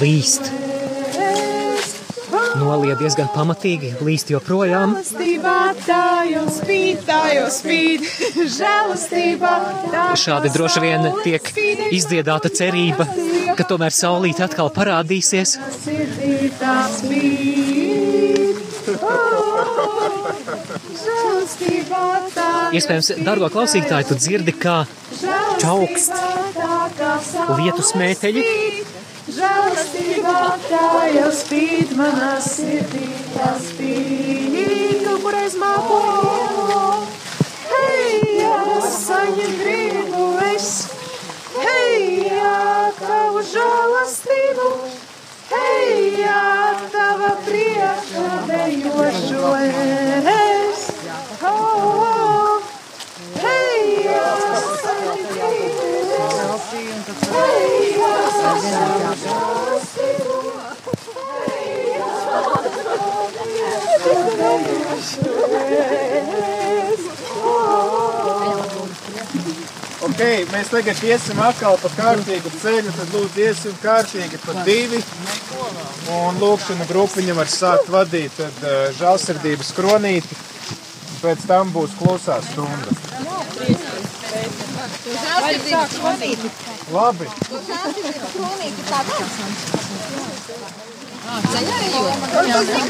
līst. Nolija diezgan pamatīgi, līst joprojām. Šādi droši vien tiek izdziedāta cerība, ka tomēr saulīt atkal parādīsies. tā Iespējams, dārgo klausītāji, tu dzirdi, kā čaukst lietu smēteļi. Žēlastībā tā jau spīd manā sirdī, tā spīd. Kur aiz mākoņiem. Hei, jā, saņem gribu es. Hei, jā, tavu žēlastību. Hei, jā, tava priekšā dejošo es. Oh, oh. Hei, jā, saņem gribu es. Hei, jā, saņem žēlastību. Hei, jā, tava dejošo es. Ok, mēs tagad iesim atkal pa kārtīgu ceļu, tad lūdzu iesim kārtīgi pa divi. Un lūkšana grupiņa var sākt vadīt tad uh, žālsirdības kronīti. Pēc tam būs klusā stunda. Labi. Ceļā ejot.